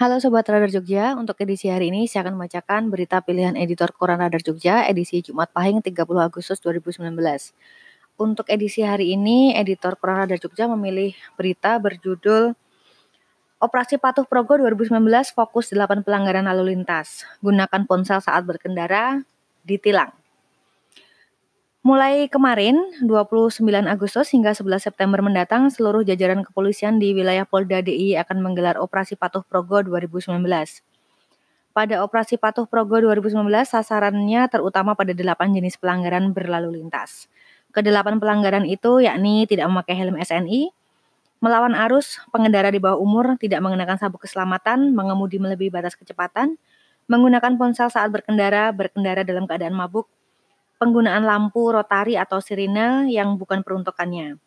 Halo Sobat Radar Jogja, untuk edisi hari ini saya akan membacakan berita pilihan editor Koran Radar Jogja edisi Jumat Pahing 30 Agustus 2019. Untuk edisi hari ini, editor Koran Radar Jogja memilih berita berjudul Operasi Patuh Progo 2019 fokus 8 pelanggaran lalu lintas. Gunakan ponsel saat berkendara, ditilang. Mulai kemarin, 29 Agustus hingga 11 September mendatang, seluruh jajaran kepolisian di wilayah Polda DIY akan menggelar Operasi Patuh Progo 2019. Pada Operasi Patuh Progo 2019, sasarannya terutama pada delapan jenis pelanggaran berlalu lintas. Kedelapan pelanggaran itu yakni tidak memakai helm SNI, melawan arus, pengendara di bawah umur, tidak mengenakan sabuk keselamatan, mengemudi melebihi batas kecepatan, menggunakan ponsel saat berkendara, berkendara dalam keadaan mabuk, penggunaan lampu rotari atau sirine yang bukan peruntukannya.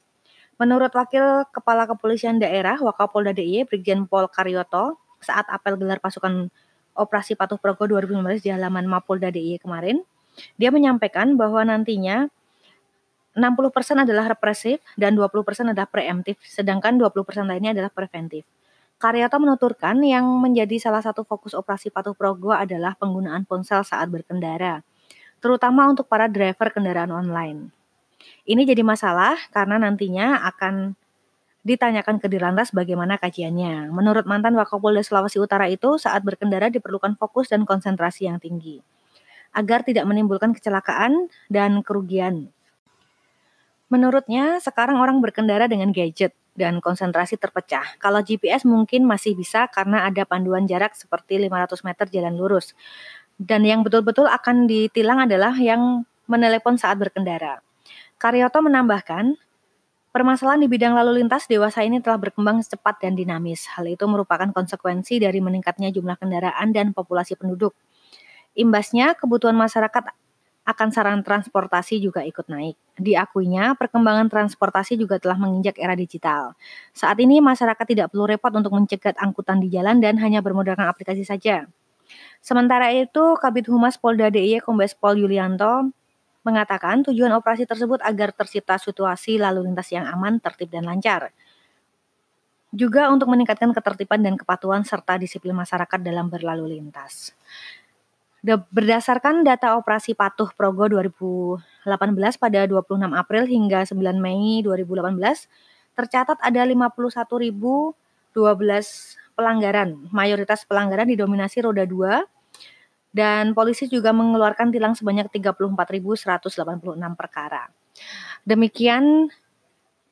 Menurut Wakil Kepala Kepolisian Daerah Wakapolda DIY Brigjen Pol Karyoto saat apel gelar pasukan Operasi Patuh Progo 2019 di halaman Mapolda DIY kemarin, dia menyampaikan bahwa nantinya 60% adalah represif dan 20% adalah preemptif, sedangkan 20% lainnya adalah preventif. Karyoto menuturkan yang menjadi salah satu fokus operasi patuh progo adalah penggunaan ponsel saat berkendara terutama untuk para driver kendaraan online. Ini jadi masalah karena nantinya akan ditanyakan ke Dirlantas bagaimana kajiannya. Menurut mantan Wakapolda Sulawesi Utara itu, saat berkendara diperlukan fokus dan konsentrasi yang tinggi agar tidak menimbulkan kecelakaan dan kerugian. Menurutnya, sekarang orang berkendara dengan gadget dan konsentrasi terpecah. Kalau GPS mungkin masih bisa karena ada panduan jarak seperti 500 meter jalan lurus. Dan yang betul-betul akan ditilang adalah yang menelepon saat berkendara. Karyoto menambahkan, permasalahan di bidang lalu lintas dewasa ini telah berkembang cepat dan dinamis. Hal itu merupakan konsekuensi dari meningkatnya jumlah kendaraan dan populasi penduduk. Imbasnya, kebutuhan masyarakat akan sarana transportasi juga ikut naik. Diakuinya, perkembangan transportasi juga telah menginjak era digital. Saat ini masyarakat tidak perlu repot untuk mencegat angkutan di jalan dan hanya bermodalkan aplikasi saja. Sementara itu, Kabit Humas Polda DIY Kombes Pol Yulianto mengatakan tujuan operasi tersebut agar tercipta situasi lalu lintas yang aman, tertib, dan lancar. Juga untuk meningkatkan ketertiban dan kepatuhan serta disiplin masyarakat dalam berlalu lintas. Berdasarkan data operasi patuh Progo 2018 pada 26 April hingga 9 Mei 2018, tercatat ada 51.012 pelanggaran. Mayoritas pelanggaran didominasi roda 2 dan polisi juga mengeluarkan tilang sebanyak 34.186 perkara. Demikian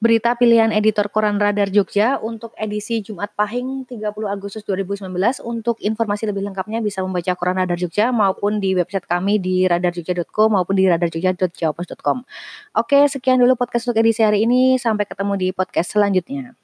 berita pilihan editor Koran Radar Jogja untuk edisi Jumat Pahing 30 Agustus 2019. Untuk informasi lebih lengkapnya bisa membaca Koran Radar Jogja maupun di website kami di radarjogja.co maupun di radarjogja.jawabos.com. Oke, sekian dulu podcast untuk edisi hari ini. Sampai ketemu di podcast selanjutnya.